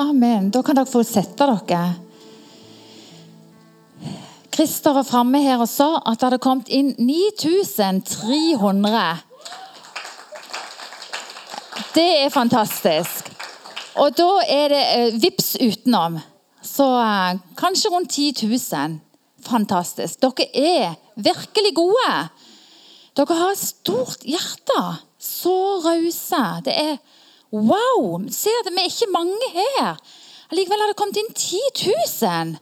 Amen. Da kan dere få sette dere. Christer var framme her og sa at det hadde kommet inn 9300. Det er fantastisk. Og da er det eh, vips utenom. Så eh, kanskje rundt 10 000. Fantastisk. Dere er virkelig gode. Dere har et stort hjerte. Så rause. Det er wow. Se at vi er ikke mange her. Allikevel har det kommet inn 10 000.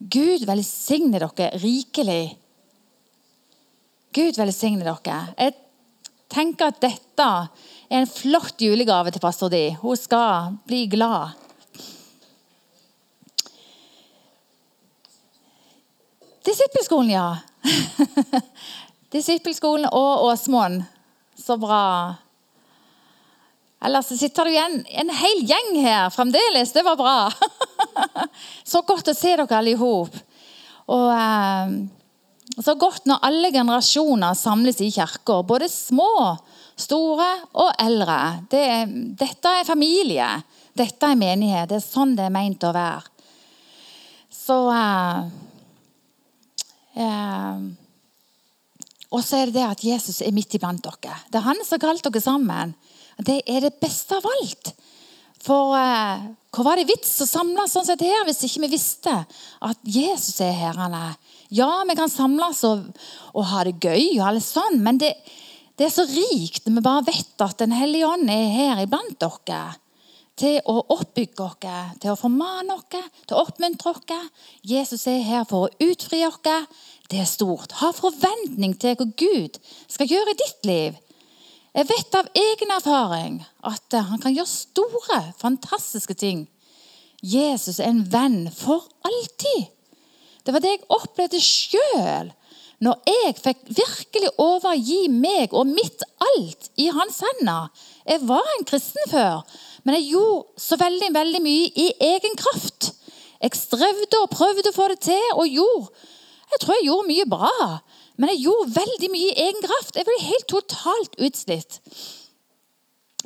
Gud velsigne dere rikelig. Gud velsigne dere. Jeg tenker at dette er en flott julegave til pastor Di. Hun skal bli glad. Disippelskolen, ja. Disippelskolen og Åsmoen. Så bra. Ellers sitter det igjen en hel gjeng her fremdeles. Det var bra. Så godt å se dere alle i hop. Og eh, så godt når alle generasjoner samles i kirker. Både små, store og eldre. Det, dette er familie. Dette er menighet. Det er sånn det er meint å være. Så eh, eh, Og så er det det at Jesus er midt iblant dere. Det er han som har kalt dere sammen. Det er det beste av alt. For eh, hvor var det vits å samle sånn sett her hvis ikke vi visste at Jesus er her? han er? Ja, vi kan samles og, og ha det gøy, og alt sånn, men det, det, er så rikt når vi bare vet at Den hellige ånd er her iblant dere. Til å oppbygge dere, til å formane dere, til å oppmuntre dere. Jesus er her for å utfri dere. Det er stort. Ha forventning til hva Gud skal gjøre i ditt liv. Jeg vet av egen erfaring at han kan gjøre store, fantastiske ting. Jesus er en venn for alltid. Det var det jeg opplevde sjøl når jeg fikk virkelig overgi meg og mitt alt i hans hender. Jeg var en kristen før, men jeg gjorde så veldig, veldig mye i egen kraft. Jeg strevde og prøvde å få det til og gjorde Jeg tror jeg gjorde mye bra. Men jeg gjorde veldig mye i egen kraft. Jeg ble helt totalt utslitt.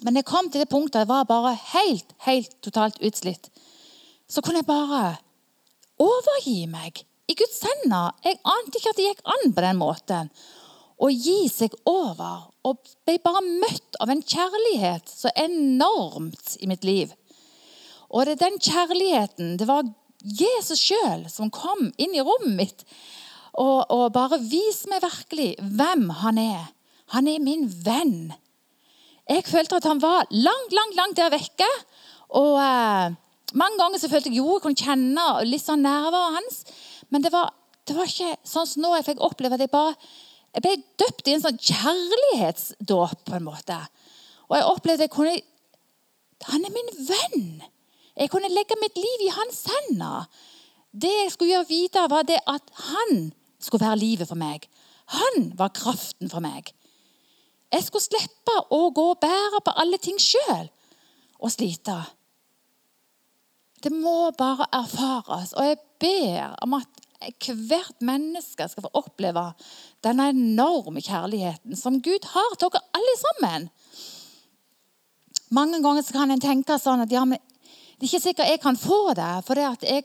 Men jeg kom til det punktet jeg var bare helt, helt totalt utslitt. Så kunne jeg bare overgi meg i Guds hender. Jeg ante ikke at det gikk an på den måten. Å gi seg over. Og ble bare møtt av en kjærlighet så enormt i mitt liv. Og det er den kjærligheten Det var Jesus sjøl som kom inn i rommet mitt og, og bare vis meg virkelig hvem han er. Han er min venn. Jeg følte at han var langt, langt, langt der vekke. Og eh, Mange ganger så følte jeg jo jeg kunne kjenne litt sånn nerver hans. Men det var, det var ikke sånn som nå jeg fikk oppleve at jeg bare jeg ble døpt i en sånn kjærlighetsdåp. på en måte. Og jeg opplevde at jeg kunne Han er min venn! Jeg kunne legge mitt liv i hans hender. Det jeg skulle gjøre videre, var det at han skulle være livet for meg. Han var kraften for meg. Jeg skulle slippe å gå og bære på alle ting sjøl og slite. Det må bare erfares. Og jeg ber om at hvert menneske skal få oppleve denne enorme kjærligheten som Gud har til dere alle sammen. Mange ganger kan en tenke sånn at ja, men det er ikke sikkert jeg kan få det. For det at jeg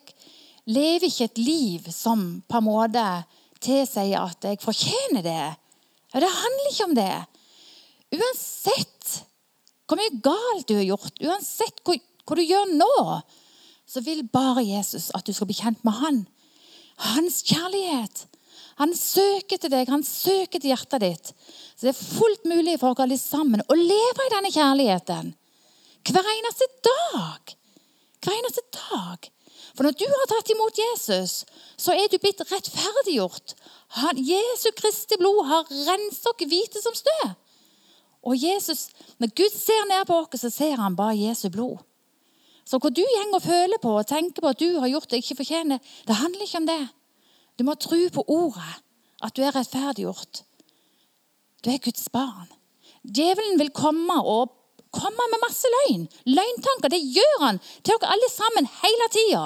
lever ikke et liv som på en måte tilsier at jeg fortjener det. Det handler ikke om det. Uansett hvor mye galt du har gjort, uansett hvor, du gjør nå, så vil bare Jesus at du skal bli kjent med han. Hans kjærlighet. Han søker til deg, han søker til hjertet ditt. Så det er fullt mulig for oss alle sammen å leve i denne kjærligheten. Hver eneste dag. Hver eneste dag. For når du har tatt imot Jesus, så er du blitt rettferdiggjort. Han, Jesu Kristi blod har renset oss hvite som snø. Og Jesus, Når Gud ser ned på oss, så ser han bare Jesu blod. Så hva du går og føler på og tenker på at du har gjort det ikke fortjener, det handler ikke om det. Du må tro på ordet, at du er rettferdiggjort. Du er Guds barn. Djevelen vil komme og kommer med masse løgn. Løgntanker. Det gjør han til dere alle sammen hele tida.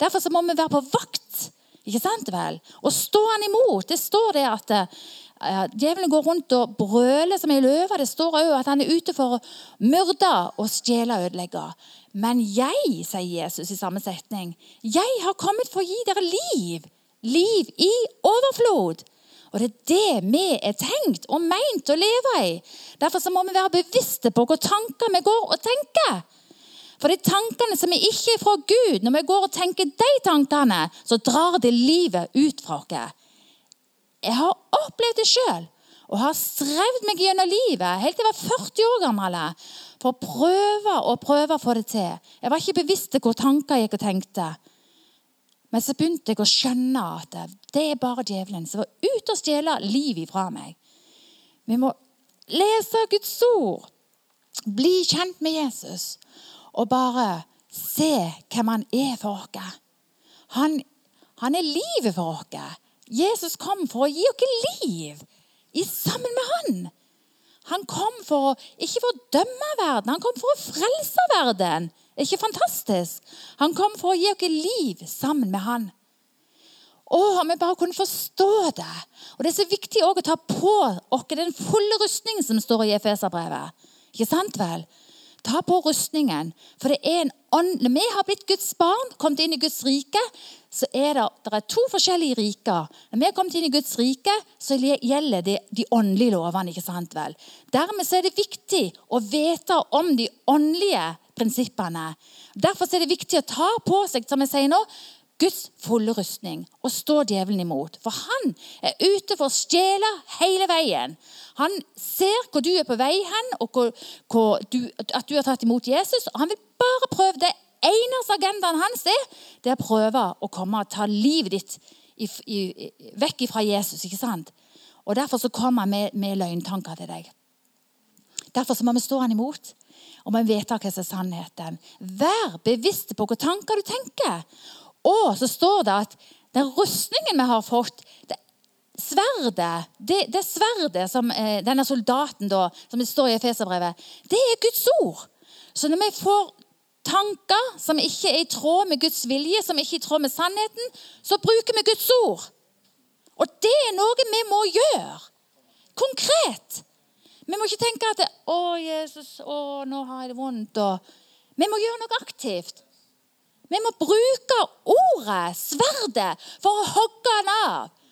Derfor så må vi være på vakt. Ikke sant vel? Og stå han imot. Det står det at, eh, Djevelen går rundt og brøler som ei løve. Det står òg at han er ute for å myrde og stjele og ødelegge. Men jeg, sier Jesus i samme setning, jeg har kommet for å gi dere liv. Liv i overflod. Og det er det vi er tenkt og meint å leve i. Derfor må vi være bevisste på hvor tanker vi går og tenker. For de tankene som er ikke er fra Gud, når vi går og tenker de tankene, så drar det livet ut fra oss. Jeg har opplevd det sjøl og har strevd meg gjennom livet helt til jeg var 40 år gammel for å prøve og prøve å få det til. Jeg var ikke bevisst hvor tanker jeg gikk og tenkte. Men så begynte jeg å skjønne at det er bare djevelen som var ute og stjele livet fra meg. Vi må lese Guds ord, bli kjent med Jesus og bare se hvem han er for oss. Han, han er livet for oss. Jesus kom for å gi oss liv i sammen med han. Han kom for å, ikke for å dømme verden, han kom for å frelse verden. Det er Ikke fantastisk? Han kom for å gi oss liv sammen med han. Å, om vi bare kunne forstå det. Og Det er så viktig å ta på oss den fulle rustningen som står i Efeserbrevet. Ikke sant vel? Ta på rustningen. For det er en ånd Når vi har blitt Guds barn, kommet inn i Guds rike, så er det, det er to forskjellige riker. Når vi har kommet inn i Guds rike, så gjelder det de åndelige lovene. ikke sant vel? Dermed er det viktig å vite om de åndelige prinsippene. Derfor er det viktig å ta på seg som jeg sier nå, Guds fulle rustning og stå djevelen imot. For han er ute for å stjele hele veien. Han ser hvor du er på vei hen, og hvor, hvor du, at du har tatt imot Jesus. og Han vil bare prøve det. Eneste agendaen hans er, det er å prøve å komme og ta livet ditt i, i, vekk fra Jesus. ikke sant? Og Derfor så kommer han med, med løgntanker til deg. Derfor så må vi stå han imot. Og vi vet hva som er sannheten. Vær bevisst på hvilke tanker du tenker. Og så står det at den rustningen vi har fått det Sverdet, det, det sverdet som eh, denne soldaten da, som det står i Efeserbrevet, det er Guds ord. Så når vi får tanker som ikke er i tråd med Guds vilje, som ikke er i tråd med sannheten, så bruker vi Guds ord. Og det er noe vi må gjøre. Konkret. Vi må ikke tenke at 'Å, Jesus, å, nå har jeg det vondt.' Og vi må gjøre noe aktivt. Vi må bruke ordet, sverdet, for å hogge han av.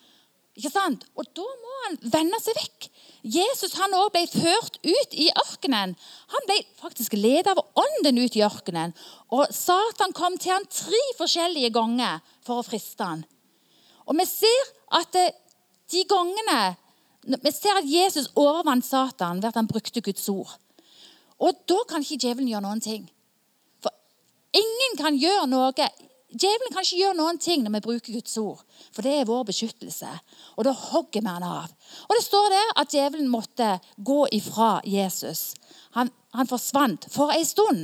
Ikke sant? Og da må han vende seg vekk. Jesus han også ble ført ut i ørkenen. Han ble faktisk ledet av ånden ut i ørkenen. Og Satan kom til han tre forskjellige ganger for å friste han. Og vi ser at de gangene vi ser at Jesus overvant Satan ved at han brukte Guds ord. Og da kan ikke djevelen gjøre noen ting. Ingen kan gjøre noe. Djevelen kan ikke gjøre noen ting når vi bruker Guds ord, for det er vår beskyttelse. Og da hogger vi han av. Og Det står der at djevelen måtte gå ifra Jesus. Han, han forsvant for en stund,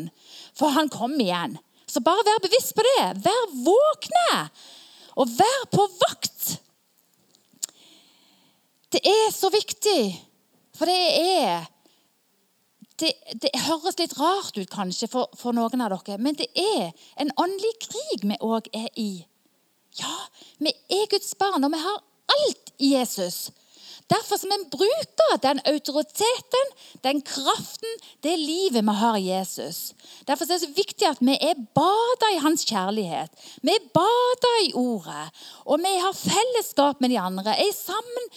for han kom igjen. Så bare vær bevisst på det. Vær våkne, og vær på vakt. Det er så viktig, for det er det, det, høres litt rart ut kanskje for, for, noen av dere, men det er en åndelig krig vi òg er i. Ja, vi er Guds barn, og vi har alt i Jesus. Derfor som vi bruker den autoriteten, den kraften, det livet vi har i Jesus. Derfor er det så viktig at vi er bada i hans kjærlighet. Vi er bada i ordet. Og vi har fellesskap med de andre. Er sammen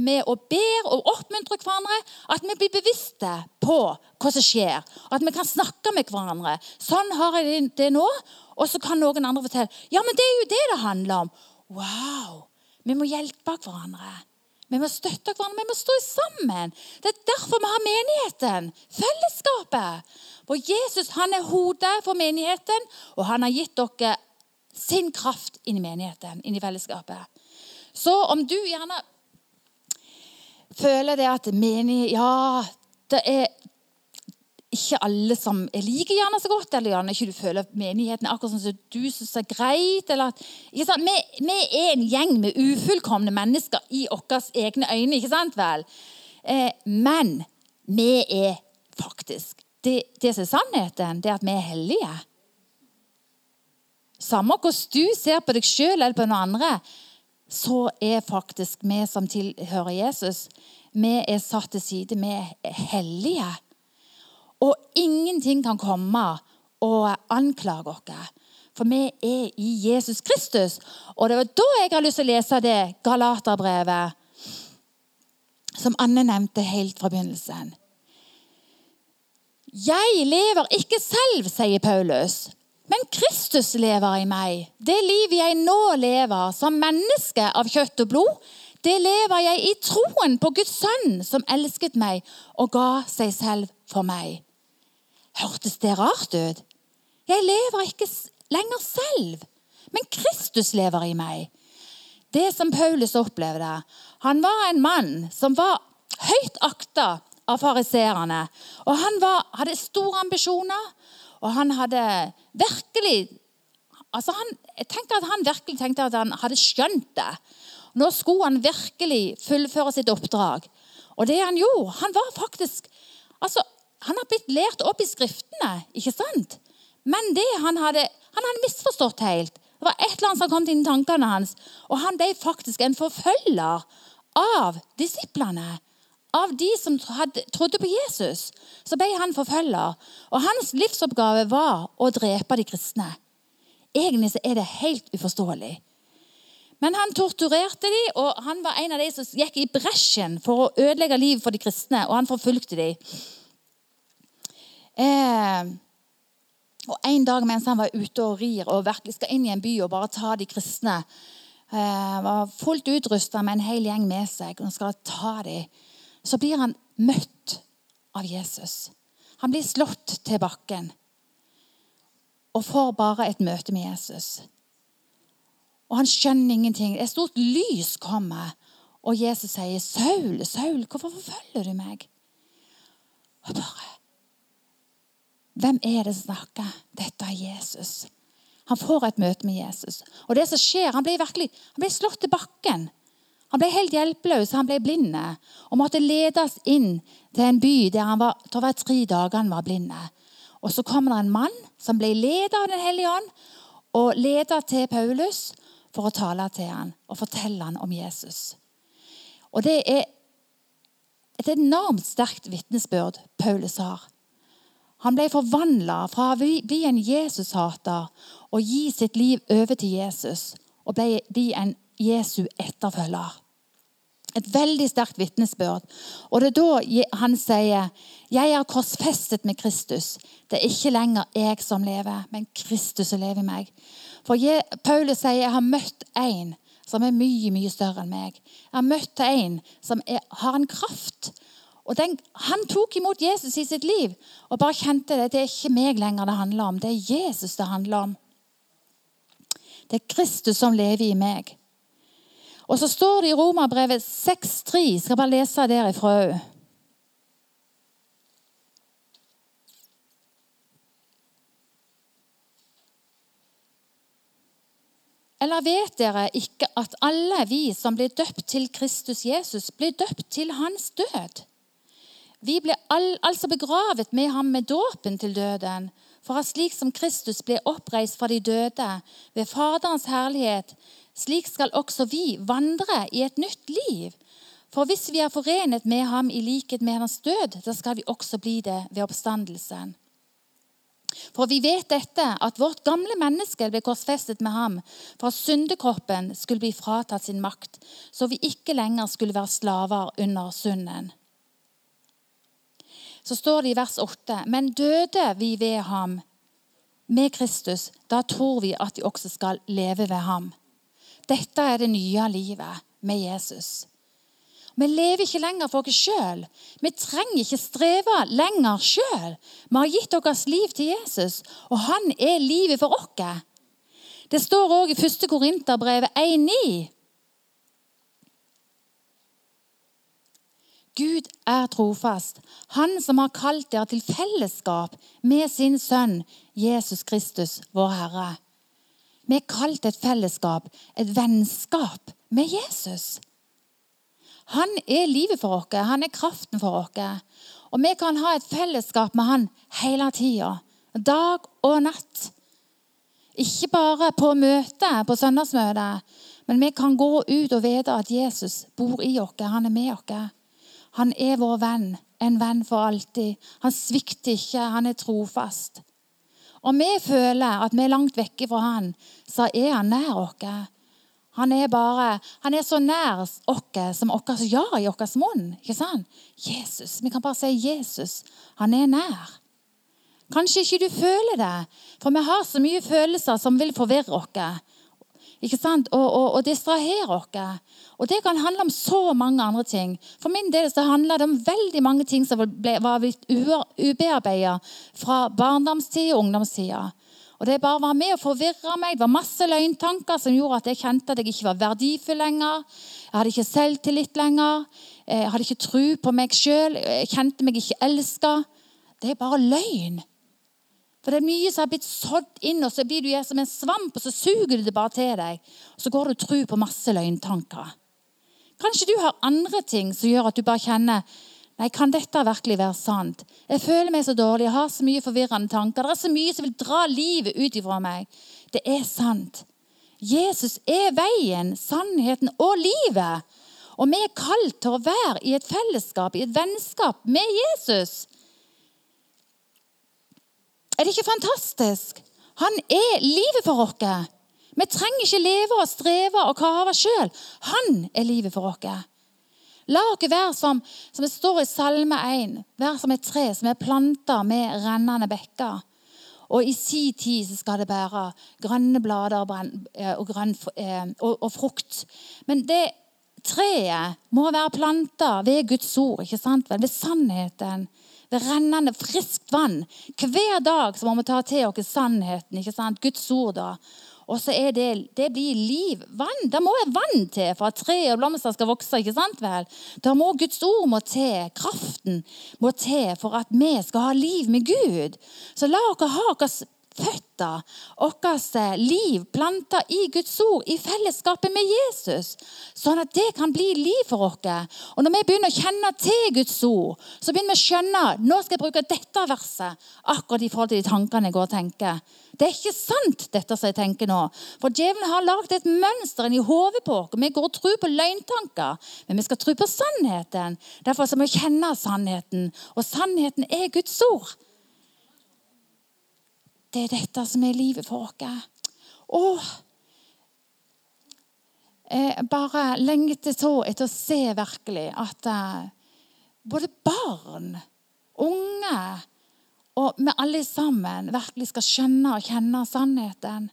med å ber og oppmuntrer hverandre. At vi blir bevisste på hva som skjer. At vi kan snakke med hverandre. Sånn har jeg det nå. Og så kan noen andre fortelle ja, men det er jo det det handler om. Wow! Vi må hjelpe hverandre. Vi må støtte hverandre, vi må stå sammen. Det er derfor vi har menigheten. Fellesskapet. For Jesus han er hodet for menigheten, og han har gitt dere sin kraft inn i menigheten, inn i fellesskapet. Så om du gjerne føler det at menig, Ja, det er ikke alle som liker gjerne så godt, eller gjerne ikke du føler menigheten er akkurat sånn som du syns er greit. Eller, vi, vi, er en gjeng med ufullkomne mennesker i våre egne øyne, ikke sant vel? Eh, men vi er faktisk det, det, som er sannheten, det er at vi er hellige. Samme hvordan du ser på deg sjøl eller på noen andre. så er faktisk vi som tilhører Jesus, vi er satt til side. Vi er hellige. Og ingenting kan komme og anklage oss. For vi er i Jesus Kristus. Og det var da jeg har lyst til å lese det Galaterbrevet som Anne nevnte helt fra begynnelsen. Jeg lever ikke selv, sier Paulus, men Kristus lever i meg. Det livet jeg nå lever som menneske av kjøtt og blod, det lever jeg i troen på Guds sønn, som elsket meg og ga seg selv for meg. Hørtes det rart ut? Jeg lever ikke lenger selv, men Kristus lever i meg. Det som Paulus opplevde Han var en mann som var høyt akta av fariseerne. Og han var, hadde store ambisjoner, og han hadde virkelig altså han, Jeg tenker at han virkelig tenkte at han hadde skjønt det. Nå skulle han virkelig fullføre sitt oppdrag. Og det han gjorde Han var faktisk altså, Han har blitt lært opp i Skriftene, ikke sant? Men det han hadde, han hadde misforstått helt. Det var et eller annet som kom inn i tankene hans. Og han ble faktisk en forfølger av disiplene av de som hadde, trodde på Jesus, så ble han forfølger. Og hans livsoppgave var å drepe de kristne. Egentlig så er det helt uforståelig. Men han torturerte de, og han var en av de som gikk i bresjen for å ødelegge livet for de kristne, og han forfulgte de. Eh, og En dag mens han var ute og rir og virkelig skal inn i en by og bare ta de kristne eh, var fullt utrusta med en hel gjeng med seg og skal ta dem så blir han møtt av Jesus. Han blir slått til bakken og får bare et møte med Jesus. Og han skjønner ingenting. Et stort lys kommer, og Jesus sier, 'Saul, Saul, hvorfor forfølger du meg?' Og bare Hvem er det som snakker? Dette er Jesus. Han får et møte med Jesus. Og det som skjer, Han blir virkelig, han blir slått til bakken. Han ble helt hjelpeløs, han ble blind og måtte ledes inn til en by der han var, det var tre dager han var blind. Og Så kommer det en mann som ble ledet av Den hellige ånd, og ledet til Paulus for å tale til ham og fortelle ham om Jesus. Og Det er et enormt sterkt vitnesbyrd Paulus har. Han ble forvandla fra å bli en Jesus-hater og gi sitt liv over til Jesus og bli en Jesu etterfølger. Et veldig sterkt vitnesbyrd. Og det er da han sier, 'Jeg er korsfestet med Kristus.' Det er ikke lenger jeg som lever, men Kristus som lever i meg. For Paulus sier, 'Jeg har møtt en som er mye, mye større enn meg.' 'Jeg har møtt en som er, har en kraft.' Og den, Han tok imot Jesus i sitt liv og bare kjente det. Det er ikke meg lenger det handler om. Det er Jesus det handler om. Det er Kristus som lever i meg. Og så står det i Romerbrevet 6,3. Skal bare lese derifra òg. Eller vet dere ikke at alle vi som blir døpt til Kristus Jesus, blir døpt til hans død? Vi ble all, altså begravet med ham med dåpen til døden, for at slik som Kristus ble oppreist fra de døde ved Faderens herlighet, slik skal også vi vandre i et nytt liv. For hvis vi er forenet med ham i likhet med hans død, da skal vi også bli det ved oppstandelsen. For vi vet dette, at vårt gamle menneske ble korsfestet med ham, for at syndekroppen skulle bli fratatt sin makt, så vi ikke lenger skulle være slaver under synden. Så står det i vers 8.: Men døde vi ved ham, med Kristus, da tror vi at vi også skal leve ved ham. Dette er det nye livet med Jesus. Vi lever ikke lenger for oss sjøl. Vi trenger ikke streve lenger sjøl. Vi har gitt vårt liv til Jesus, og han er livet for oss. Det står òg i 1. Korinterbrevet 1,9. Gud er trofast, han som har kalt dere til fellesskap med sin sønn Jesus Kristus, vår Herre. Vi er kalt et fellesskap, et vennskap med Jesus. Han er livet for oss, han er kraften for oss. Og vi kan ha et fellesskap med han hele tida. Dag og natt. Ikke bare på møte, på søndagsmøte, Men vi kan gå ut og vite at Jesus bor i oss. Han er med oss. Han er vår venn. En venn for alltid. Han svikter ikke. Han er trofast. Om vi føler at vi er langt vekke fra han, så er han nær oss. Han er, bare, han er så nær oss som vårt ja i vår munn. Ikke sant? Jesus. Vi kan bare si Jesus. Han er nær. Kanskje ikke du føler det, for vi har så mye følelser som vil forvirre oss. Ikke sant? Og, og, og distrahere oss. Og det kan handle om så mange andre ting. For min del så handler det om veldig mange ting som ble, var blitt ubearbeidet fra barndomstid og ungdomstida. Og Det bare var med å forvirre meg. Det var masse løgntanker som gjorde at jeg kjente at jeg ikke var verdifull lenger. Jeg hadde ikke selvtillit lenger. Jeg hadde ikke tro på meg sjøl. Jeg kjente meg ikke elska. Det er bare løgn. For det er mye som har blitt sådd inn, og så blir du som en svamp, og så suger du det bare til deg. Og så går du tror på masse løgntanker. Kanskje du har andre ting som gjør at du bare kjenner Nei, kan dette virkelig være sant? Jeg føler meg så dårlig, jeg har så mye forvirrende tanker. Det er så mye som vil dra livet ut ifra meg. Det er sant. Jesus er veien, sannheten og livet. Og vi er kalt til å være i et fellesskap, i et vennskap med Jesus. Er det ikke fantastisk? Han er livet for oss. Vi trenger ikke leve og streve og kave sjøl. Han er livet for oss. La oss være som, som det står i Salme 1, være som et tre som er planta med rennende bekker. Og i si tid så skal det bære grønne blader og, eh, grønn, eh, og, og frukt. Men det treet må være planta ved Guds ord, ikke sant? ved sannheten ved rennende friskt vann. Hver dag så må vi ta til oss sannheten, ikke sant? Guds ord. da. Og så er det, det blir liv. Vann. Det må være vann til for at tre og blomster skal vokse. ikke sant vel? Da må Guds ord må til. Kraften må til for at vi skal ha liv med Gud. Så la oss ha oss føtter, vårt liv planta i Guds ord, i fellesskapet med Jesus. Sånn at det kan bli liv for oss. Og når vi begynner å kjenne til Guds ord, så begynner vi å skjønne nå skal jeg bruke dette verset akkurat i forhold til de tankene jeg går og tenker. Det er ikke sant, dette som jeg tenker nå. For djevelen har lagd et mønster inni hodet på oss. Vi går og tror på løgntanker, men vi skal tro på sannheten. Derfor må vi kjenne sannheten, og sannheten er Guds ord. Det er dette som er livet for oss. Åh, jeg bare lengter så etter å se virkelig at uh, både barn, unge og vi alle sammen virkelig skal skjønne og kjenne sannheten.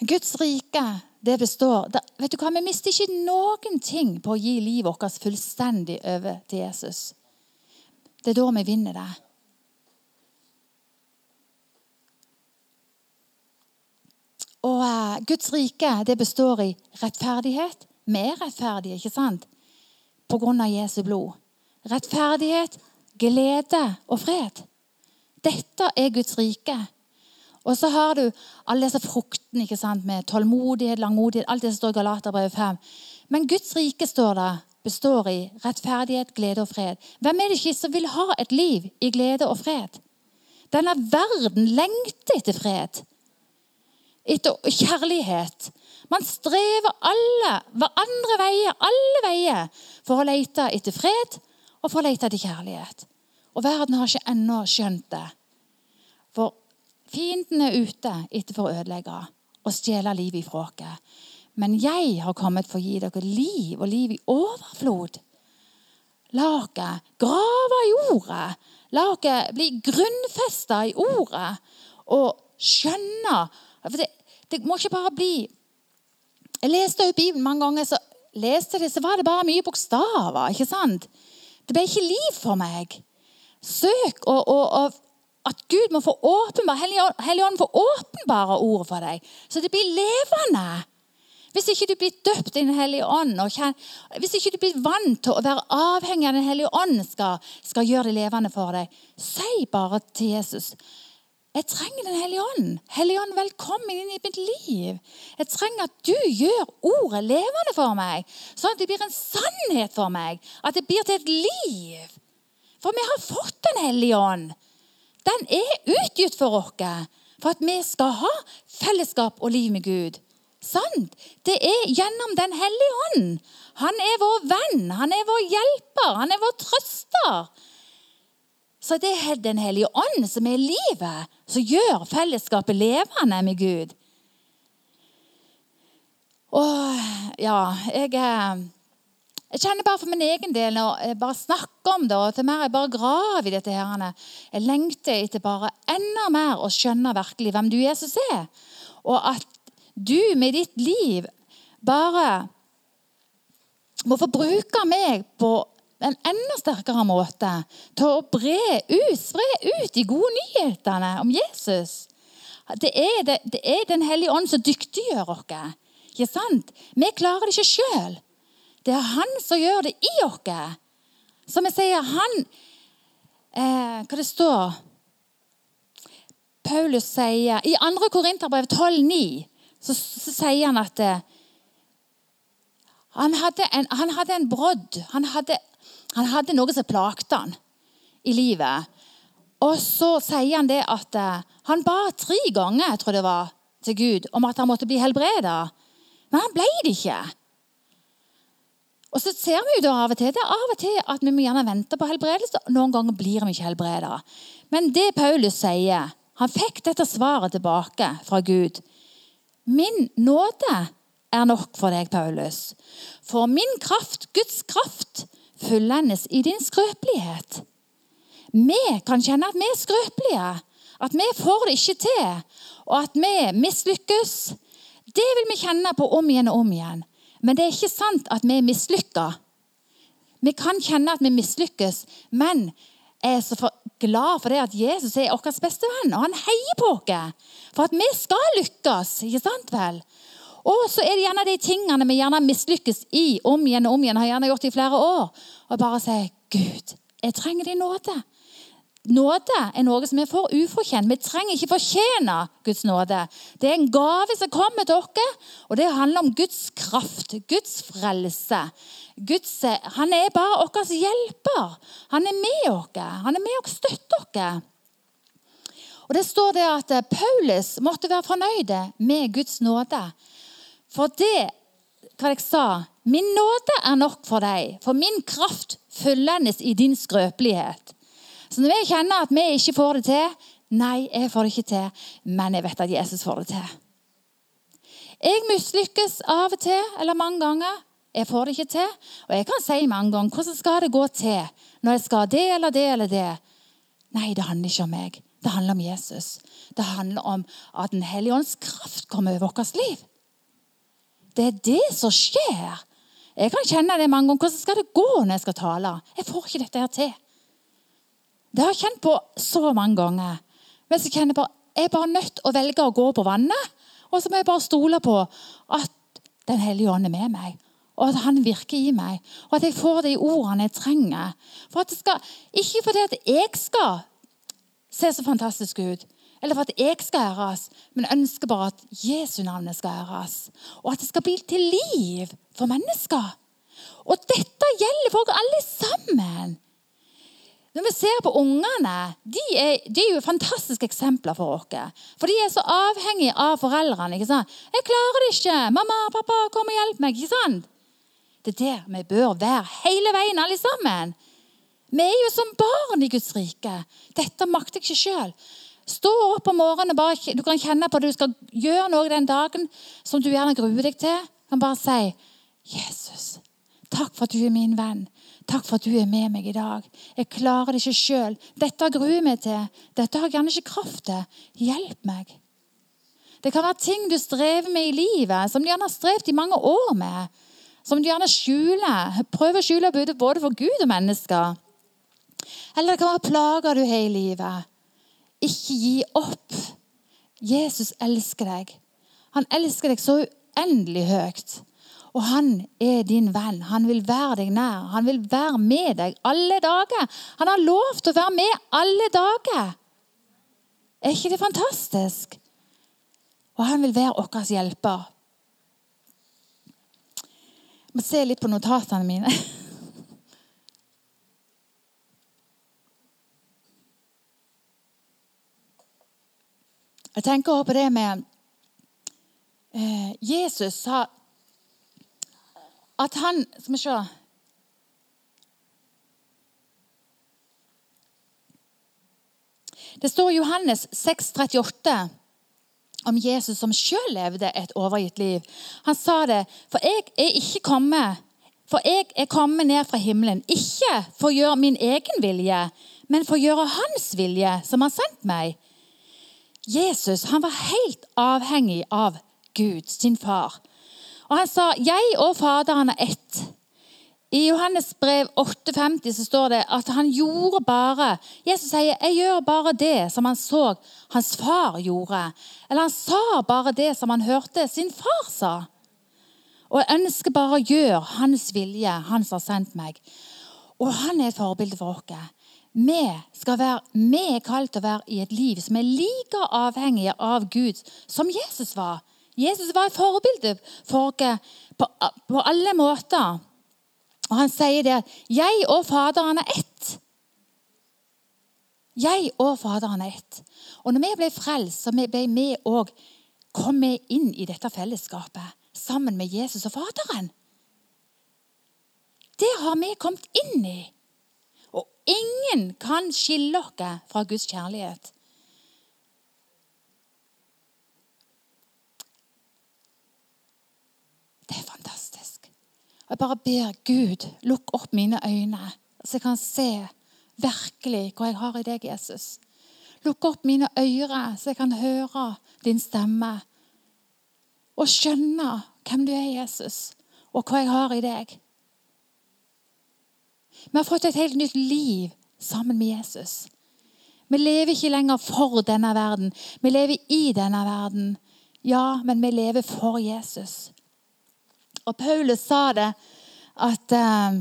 Guds rike, det består. vet du hva? Vi mister ikke noen ting på å gi livet vårt fullstendig over til Jesus. Det er da vi vinner det. Og uh, Guds rike det består i rettferdighet. Vi er rettferdige, ikke sant? På grunn av Jesu blod. Rettferdighet, glede og fred. Dette er Guds rike. Og så har du alle disse fruktene ikke sant? med tålmodighet, langmodighet, alt det som står i Galaterbrevet 5. Men Guds rike står det, består i rettferdighet, glede og fred. Hvem er det ikke som vil ha et liv i glede og fred? Denne verden lengter etter fred, etter kjærlighet. Man strever alle, hverandre veier, alle veier, for å lete etter fred og for å lete etter kjærlighet. Og verden har ikke ennå skjønt det. For fienden er ute etter for å ødelegge og stjele livet ifra oss. Men jeg har kommet for å gi dere liv, og liv i overflod. La dere grave i ordet. La dere bli grunnfesta i ordet og skjønne For det, det må ikke bare bli Jeg leste jo Bibelen mange ganger, så leste det, så var det bare mye bokstaver. ikke sant? Det ble ikke liv for meg. Søk og, og, og at Gud må få åpenbare, Helligånden får åpenbare ordet for deg, så det blir levende. Hvis ikke du blir døpt i Den hellige ånd, kjenner, hvis ikke du blir vant til å være avhengig av Den hellige ånd skal, skal gjøre det levende for deg, si bare til Jesus jeg trenger Den hellige ånd. Hellige ånd, velkommen inn i mitt liv. Jeg trenger at du gjør ordet levende for meg, sånn at det blir en sannhet for meg. At det blir til et liv. For vi har fått Den hellige ånd. Den er utgitt for oss for at vi skal ha fellesskap og liv med Gud. Sant? Det er gjennom Den hellige ånd. Han er vår venn, han er vår hjelper, han er vår trøster. Så det er Den hellige ånd som er livet, som gjør fellesskapet levende med Gud. Og ja, jeg, jeg kjenner bare for min egen del når jeg bare snakker om det, og til mer jeg bare graver i dette her, Jeg lengter etter bare enda mer å skjønne virkelig hvem du Jesus er. Og at du med ditt liv bare må få bruke meg på en enda sterkere måte til å bre ut, spre ut de gode nyhetene om Jesus. Det er, det, det er Den hellige ånd som dyktiggjør oss. Ikke sant? Vi klarer det ikke sjøl. Det er Han som gjør det i oss. Som jeg sier, han eh, Hva det står Paulus sier I 2. Korinterbrev 12,9 så, så sier han at eh, han hadde en, han hadde en brodd. Han hadde, han hadde noe som plagte han i livet. Og så sier han det at uh, han ba tre ganger tror det var, til Gud om at han måtte bli helbreda. Men han ble det ikke. Og så ser vi jo da av og til det er av og til at vi må gjerne vente på helbredelse. Noen ganger blir vi ikke helbreda. Men det Paulus sier Han fikk dette svaret tilbake fra Gud. Min nåde er nok for deg, Paulus. For min kraft, Guds kraft, fullendes i din skrøpelighet. Vi kan kjenne at vi er skrøpelige, at vi får det ikke til, og at vi mislykkes. Det vil vi kjenne på om igjen og om igjen. Men det er ikke sant at vi er mislykka. Vi kan kjenne at vi mislykkes, men jeg er så glad for det at Jesus er vår beste venn, og han heier på oss for at vi skal lykkes. ikke sant vel? Og så er det gjerne de tingene vi gjerne mislykkes i om igjen og om igjen, har gjerne gjort i flere år. Og bare si, 'Gud, jeg trenger din nåde'. Nåde er noe som vi får ufortjent. Vi trenger ikke fortjene Guds nåde. Det er en gave som kommer til oss, og det handler om Guds kraft, Guds frelse. Guds, han er bare vår hjelper. Han er med oss. Han er med og støtter oss. Og Det står det at Paulus måtte være fornøyd med Guds nåde. For det hva jeg sa, min nåde er nok for deg, for min kraft fyllendes i din skrøpelighet. Så når vi kjenner at vi ikke får det til Nei, jeg får det ikke til, men jeg vet at Jesus får det til. Jeg mislykkes av og til, eller mange ganger. Jeg får det ikke til. Og jeg kan si mange ganger hvordan skal det gå til når jeg skal det eller det eller det. Nei, det handler ikke om meg. Det handler om Jesus. Det handler om at Den hellige ånds kraft kommer over vårt liv. Det er det som skjer. Jeg kan kjenne det mange ganger. Hvordan skal det gå når jeg skal tale? Jeg får ikke dette her til. Det har jeg kjent på så mange ganger. Men så kjenner jeg bare, jeg er bare nødt til å velge å gå på vannet. Og så må jeg bare stole på at Den hellige ånd er med meg. Og at han virker i meg. Og at jeg får de ordene jeg trenger. For skal, ikke fordi jeg skal se så fantastisk ut, eller for at jeg skal æres, men ønsker bare at Jesu navnet skal æres. Og at det skal bli til liv for mennesker. Og dette gjelder for alle sammen. Når vi ser på ungene, de er, de er jo fantastiske eksempler for oss. For de er så avhengige av foreldrene. ikke sant? 'Jeg klarer det ikke. Mamma, pappa, kom og hjelp meg.' ikke sant? Det er der vi bør være hele veien, alle sammen. Vi er jo som barn i Guds rike. Dette makter jeg ikke sjøl. Stå opp om morgenen og bare, du kan kjenne på at du skal gjøre noe den dagen som du gjerne gruer deg til. Du kan bare si 'Jesus, takk for at du er min venn. Takk for at du er med meg i dag. Jeg klarer det ikke sjøl. Dette gruer meg til. Dette har jeg gjerne ikke kraft til. Hjelp meg.' Det kan være ting du strever med i livet, som du gjerne har strevd i mange år med. Som du gjerne skjuler. Prøver å skjule både for Gud og mennesker. Eller det kan være plager du har i livet. Ikke gi opp. Jesus elsker deg. Han elsker deg så uendelig høyt. Og han er din venn. Han vil være deg nær. Han vil være med deg alle dager. Han har lov til å være med alle dager. Er ikke det fantastisk? Og han vil være vår hjelper. Må se litt på notatene mine. Jeg tenker også på det med eh, Jesus sa at han Skal vi se Det står Johannes 6,38 om Jesus som sjøl levde et overgitt liv. Han sa det, for jeg er ikke kommet for jeg er kommet ned fra himmelen, ikke for å gjøre min egen vilje, men for å gjøre Hans vilje, som har sendt meg. Jesus han var helt avhengig av Gud, sin far. Og han sa, 'Jeg og Faderen er ett'. I Johannes brev 8,50 så står det at han gjorde bare Jesus sier, 'Jeg gjør bare det som han så hans far gjorde.' Eller han sa bare det som han hørte sin far sa. Og jeg ønsker bare å gjøre hans vilje, han som har sendt meg. Og han er et forbilde for oss. Vi, skal være, vi er kalt å være i et liv som er like avhengig av Gud som Jesus var. Jesus var et forbilde for oss på, på alle måter. Og han sier det at 'jeg og Faderen er ett'. Jeg og Faderen er ett. Og når vi ble frelst, så ble vi òg kommet inn i dette fellesskapet sammen med Jesus og Faderen. Det har vi kommet inn i. Og ingen kan skille oss fra Guds kjærlighet. Det er fantastisk. Jeg bare ber Gud, lukk opp mine øyne, så jeg kan se virkelig hva jeg har i deg, Jesus. Lukk opp mine ører, så jeg kan høre din stemme. Og skjønne hvem du er, Jesus, og hva jeg har i deg. Vi har fått et helt nytt liv sammen med Jesus. Vi lever ikke lenger for denne verden. Vi lever i denne verden. Ja, men vi lever for Jesus. Og Paulus sa det at uh,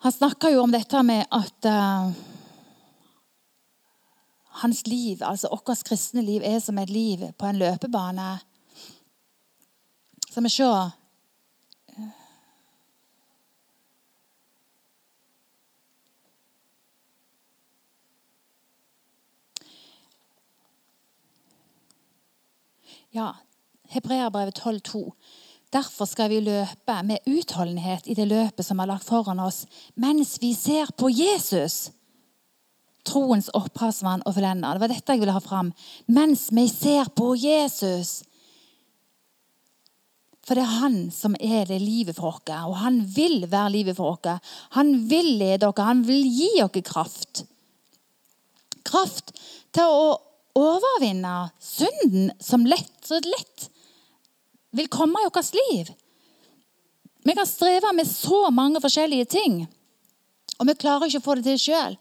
Han snakka jo om dette med at uh, hans liv, altså vårt kristne liv, er som et liv på en løpebane. Skal vi se Ja, Hebreabrevet 12,2. Derfor skal vi løpe med utholdenhet i det løpet som er lagt foran oss, mens vi ser på Jesus, troens opphavsmann og forlender. Det var dette jeg ville ha fram. Mens vi ser på Jesus. For det er han som er det livet for oss, og han vil være livet for oss. Han vil lede oss, han vil gi oss kraft. Kraft til å overvinne synden som lett, så lett vil komme i vårt liv. Vi kan streve med så mange forskjellige ting, og vi klarer ikke å få det til sjøl.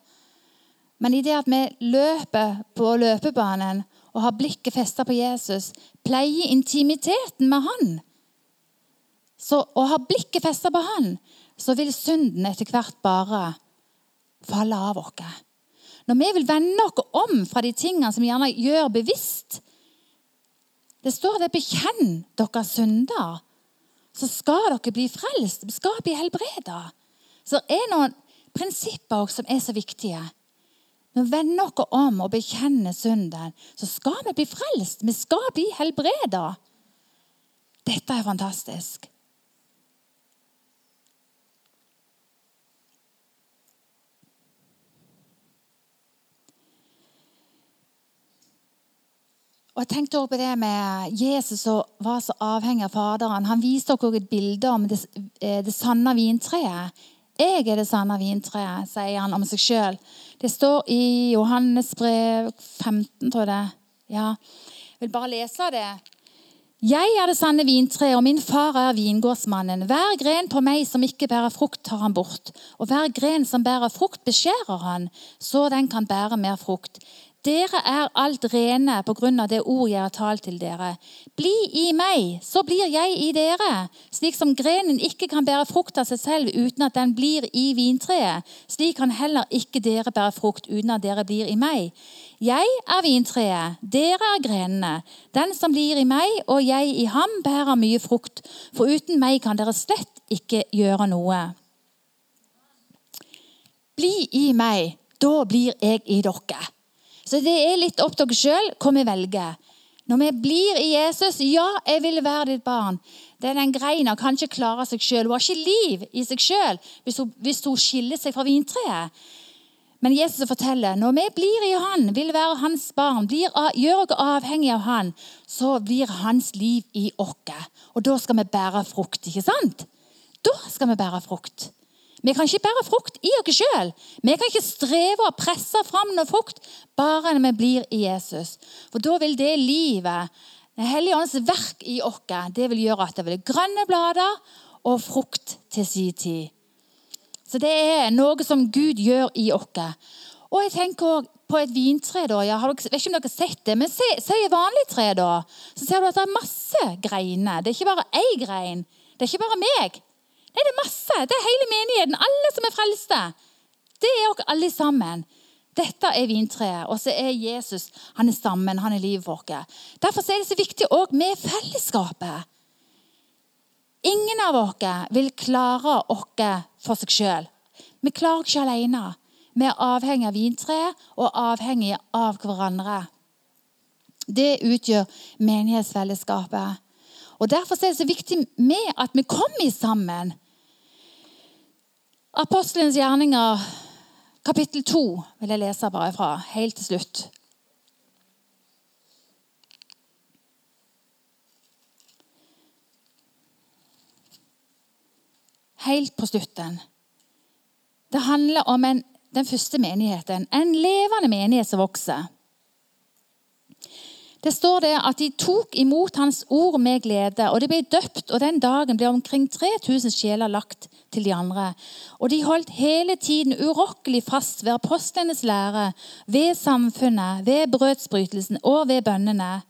Men i det at vi løper på løpebanen og har blikket festa på Jesus, pleier intimiteten med han, så, og har blikket festa på han, så vil synden etter hvert bare falle av oss. Når vi vil vende oss om fra de tingene som vi gjerne gjør bevisst Det står det 'bekjenn dere synder', så skal dere bli frelst. Skal bli helbreda. Så det er noen prinsipper som er så viktige. Når vi vender oss om og bekjenner synden, så skal vi bli frelst. Vi skal bli helbreda. Dette er fantastisk. Og jeg tenkte også på det med Jesus som var så avhengig av Faderen. Han viste dere et bilde om det, eh, det sanne vintreet. Jeg er det sanne vintreet, sier han om seg sjøl. Det står i Johannes brev 15, tror jeg det. Ja. Jeg vil bare lese det. Jeg er det sanne vintreet, og min far er vingårdsmannen. Hver gren på meg som ikke bærer frukt, tar han bort. Og hver gren som bærer frukt, beskjærer han, så den kan bære mer frukt. Dere er alt rene på grunn av det ord jeg har talt til dere. Bli i meg, så blir jeg i dere. Slik som grenen ikke kan bære frukt av seg selv uten at den blir i vintreet, slik kan heller ikke dere bære frukt uten at dere blir i meg. Jeg er vintreet, dere er grenene. Den som blir i meg og jeg i ham, bærer mye frukt, for uten meg kan dere slett ikke gjøre noe. Bli i meg, da blir jeg i dere. Så det er litt opp til dere sjøl hva vi velger. Når vi blir i Jesus Ja, jeg vil være ditt barn. Det er den greina kan ikke klare seg sjøl. Hun har ikke liv i seg sjøl hvis, hvis, hun skiller seg fra vintreet. Men Jesus forteller når vi blir i Han, vil være hans barn, blir, gjør oss avhengig av Han, så blir hans liv i oss. Og da skal vi bære frukt, ikke sant? Da skal vi bære frukt. Vi kan ikke bære frukt i oss sjøl. Vi kan ikke streve og presse fram noe frukt bare når vi blir i Jesus. For da vil det livet, Den hellige ånds verk i oss, det vil gjøre at det blir grønne blader og frukt til sin tid. Så det er noe som Gud gjør i oss. Og jeg tenker også på et vintre. da, jeg vet ikke om dere har sett det, men se, se et vanlig tre. da, Så ser du at det er masse greiner. Det er ikke bare én grein. Det er ikke bare meg. Masse. Det er hele menigheten. Alle som er frelste. Det er dere alle sammen. Dette er vintreet, og så er Jesus han er stammen, han er livet vårt. Derfor er det så viktig òg med fellesskapet. Ingen av oss vil klare oss for seg sjøl. Vi klarer ikke alene. Vi er avhengig av vintreet og avhengig av hverandre. Det utgjør menighetsfellesskapet. Og Derfor er det så viktig med at vi kommer sammen. Apostelens gjerninger, kapittel 2, vil jeg lese bare fra, helt til slutt. Helt på slutten. Det handler om en, den første menigheten. En levende menighet som vokser. Det står det at de tok imot hans ord med glede, og de ble døpt. og Den dagen ble omkring 3000 sjeler lagt til de andre. Og de holdt hele tiden urokkelig fast ved apostlenes lære, ved samfunnet, ved brødsbrytelsen og ved bønnene.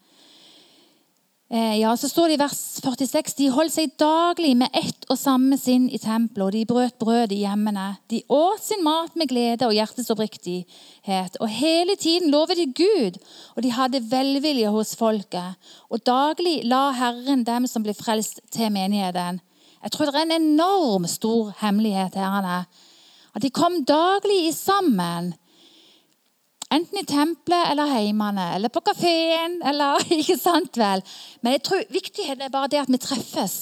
Eh, ja, så står det i vers 46 de holdt seg daglig med ett og samme sinn i tempelet, og de brøt brød i hjemmene. De åt sin mat med glede og hjertets oppriktighet. Og hele tiden lovet de Gud, og de hadde velvilje hos folket. Og daglig la Herren dem som ble frelst, til menigheten. Jeg tror det er en enorm stor hemmelighet her. At de kom daglig sammen Enten i tempelet eller heimene eller på kafeen. eller, ikke sant vel? Men jeg tror viktigheten er bare det at vi treffes.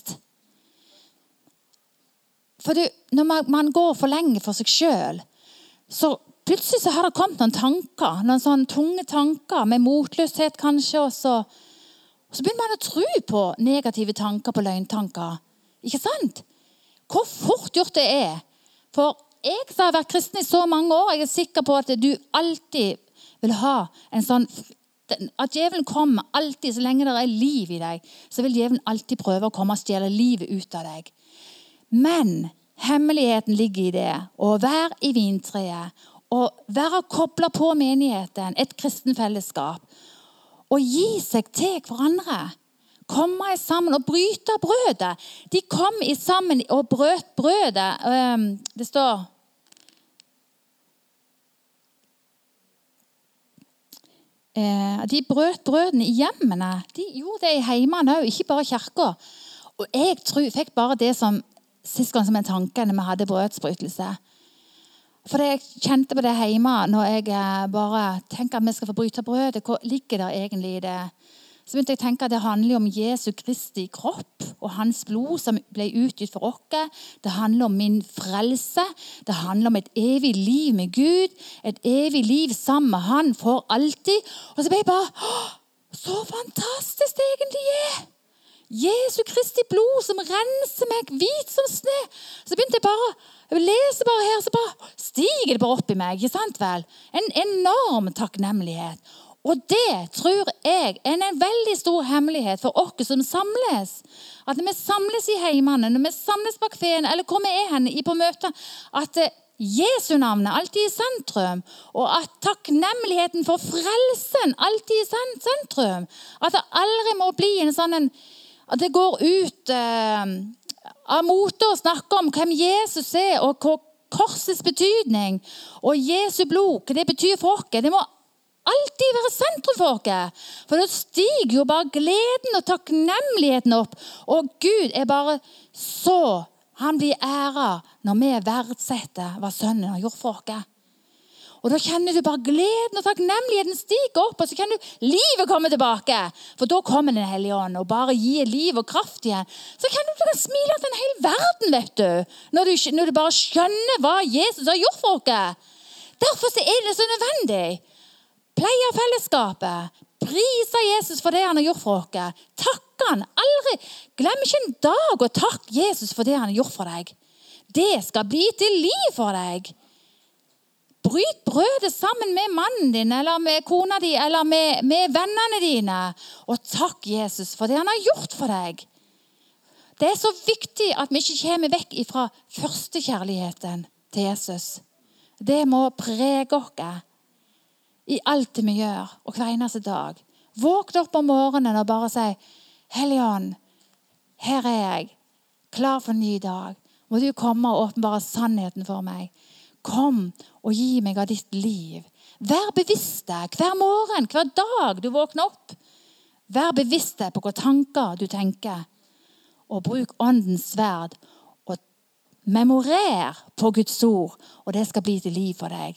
For det, Når man, går for lenge for seg sjøl, så plutselig så har det kommet noen tanker. Noen sånne tunge tanker med motløshet kanskje. Og så, og så begynner man å tro på negative tanker, på løgntanker. Ikke sant? Hvor fort gjort det er. For jeg som har vært kristen i så mange år, jeg er sikker på at du alltid vil ha en sånn At djevelen kommer alltid, så lenge det er liv i deg, så vil djevelen alltid prøve å komme og stjele livet ut av deg. Men hemmeligheten ligger i det å være i vintreet å være kobla på menigheten, et kristen fellesskap. Og gi seg til hverandre. Komme sammen og bryte brødet. De kom sammen og brøt brødet. Det står Eh, de brøt brødene i hjemmene. De gjorde det i heimene òg, ikke bare i kirka. Og jeg tror, fikk bare det som sist gang som en tanke når vi hadde brødsbrytelse. For jeg kjente på det hjemme når jeg eh, bare tenker at vi skal få bryte brødet. Hva ligger der egentlig i det? Så begynte jeg å tenke at Det handler om Jesu Kristi kropp og hans blod som ble utgitt for oss. Det handler om min frelse. Det handler om et evig liv med Gud. Et evig liv sammen med Han for alltid. Og så ble jeg bare Så fantastisk det egentlig er! Jesu Kristi blod som renser meg hvit som snø. Så begynte jeg bare jeg leser bare her, så bare stiger det bare opp i meg. ikke sant vel? En enorm takknemlighet. Og det tror jeg er en veldig stor hemmelighet for oss som samles. At når vi samles i heimene, når vi samles bak kafeen, eller hvor vi er henne på møter, at Jesu navnet alltid i sentrum, og at takknemligheten for frelsen alltid i sentrum. At det aldri må bli en sånn en, At det går ut eh, av mote å snakke om hvem Jesus er, og hva korsets betydning og Jesu blod, hva det betyr for oss. Det må alltid være sentrum for oss. For da stiger jo bare gleden og takknemligheten opp. Og Gud er bare så Han blir æra når vi verdsetter hva Sønnen har gjort for oss. Og Da kjenner du bare gleden og takknemligheten stige opp, og så kjenner du livet komme tilbake. For da kommer Den hellige ånd og bare gir liv og kraft igjen. Så kjenner du du kan smile til en hel verden, vet du. Når, du. når du bare skjønner hva Jesus har gjort for oss. Derfor er det så nødvendig. Pleie fellesskapet. Prise Jesus for det han har gjort for oss. Takke han. Aldri Glem ikke en dag å takke Jesus for det han har gjort for deg. Det skal bli til liv for deg. Bryt brødet sammen med mannen din eller med kona di eller med, med vennene dine. Og takk Jesus for det han har gjort for deg. Det er så viktig at vi ikke kommer vekk fra førstekjærligheten til Jesus. Det må prege oss i alt det vi gjør, og hver eneste dag. Våkne opp om morgenen og bare si, 'Hellige her er jeg, klar for en ny dag.' Må du komme og åpenbare sannheten for meg. Kom og gi meg av ditt liv. Vær bevisst deg hver morgen, hver dag du våkner opp. Vær bevisst deg på hvilke tanker du tenker. Og bruk åndens sverd. Og memorer på Guds ord, og det skal bli til liv for deg.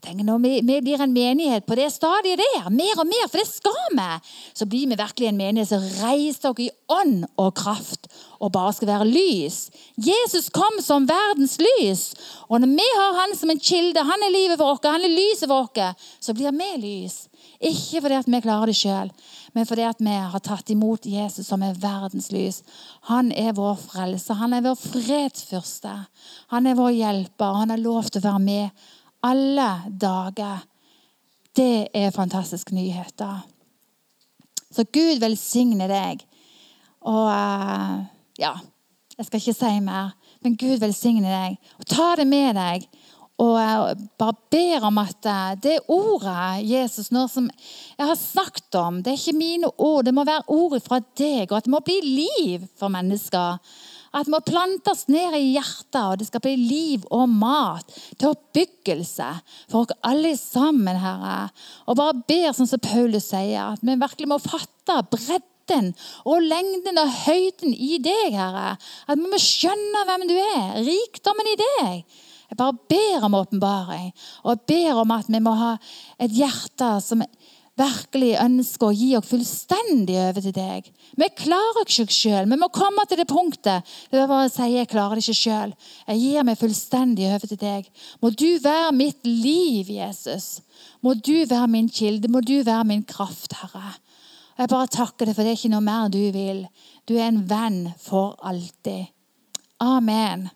Tenk, når vi, vi, blir en menighet på det stadiet der, mer og mer, for det skal vi, så blir vi virkelig en menighet som reiser dere i ånd og kraft og bare skal være lys. Jesus kom som verdens lys. Og når vi har han som en kilde, han er livet vårt, han er lyset vårt, så blir vi lys. Ikke fordi vi klarer det sjøl, men fordi vi har tatt imot Jesus som er verdens lys. Han er vår frelse, han er vår fredsfyrste. Han er vår hjelper, og han har lov til å være med alle dager. Det er fantastiske nyheter. Så Gud velsigne deg. Og uh, ja, jeg skal ikke si mer, men Gud velsigne deg. Og Ta det med deg. Og uh, bare ber om at uh, det ordet Jesus nå som jeg har snakket om, det er ikke mine ord, det må være ord fra deg, og at det må bli liv for mennesker. At vi må plantes ned i hjertet, og det skal bli liv og mat til oppbyggelse for oss alle sammen, Herre. Og bare ber, sånn som Paulus sier, at vi virkelig må fatte bredden og lengden og høyden i deg, Herre. At vi må skjønne hvem du er, rikdommen i deg. Jeg bare ber om åpenbaring, og ber om at vi må ha et hjerte som virkelig ønsker å gi oss fullstendig over til deg. Vi klarer ikke oss sjøl. Vi må komme til det punktet der vi bare sier jeg klarer det ikke sjøl. Jeg gir meg fullstendig over til deg. Må du være mitt liv, Jesus. Må du være min kilde. Må du være min kraft, Herre. Jeg bare takker deg, for det er ikke noe mer du vil. Du er en venn for alltid. Amen.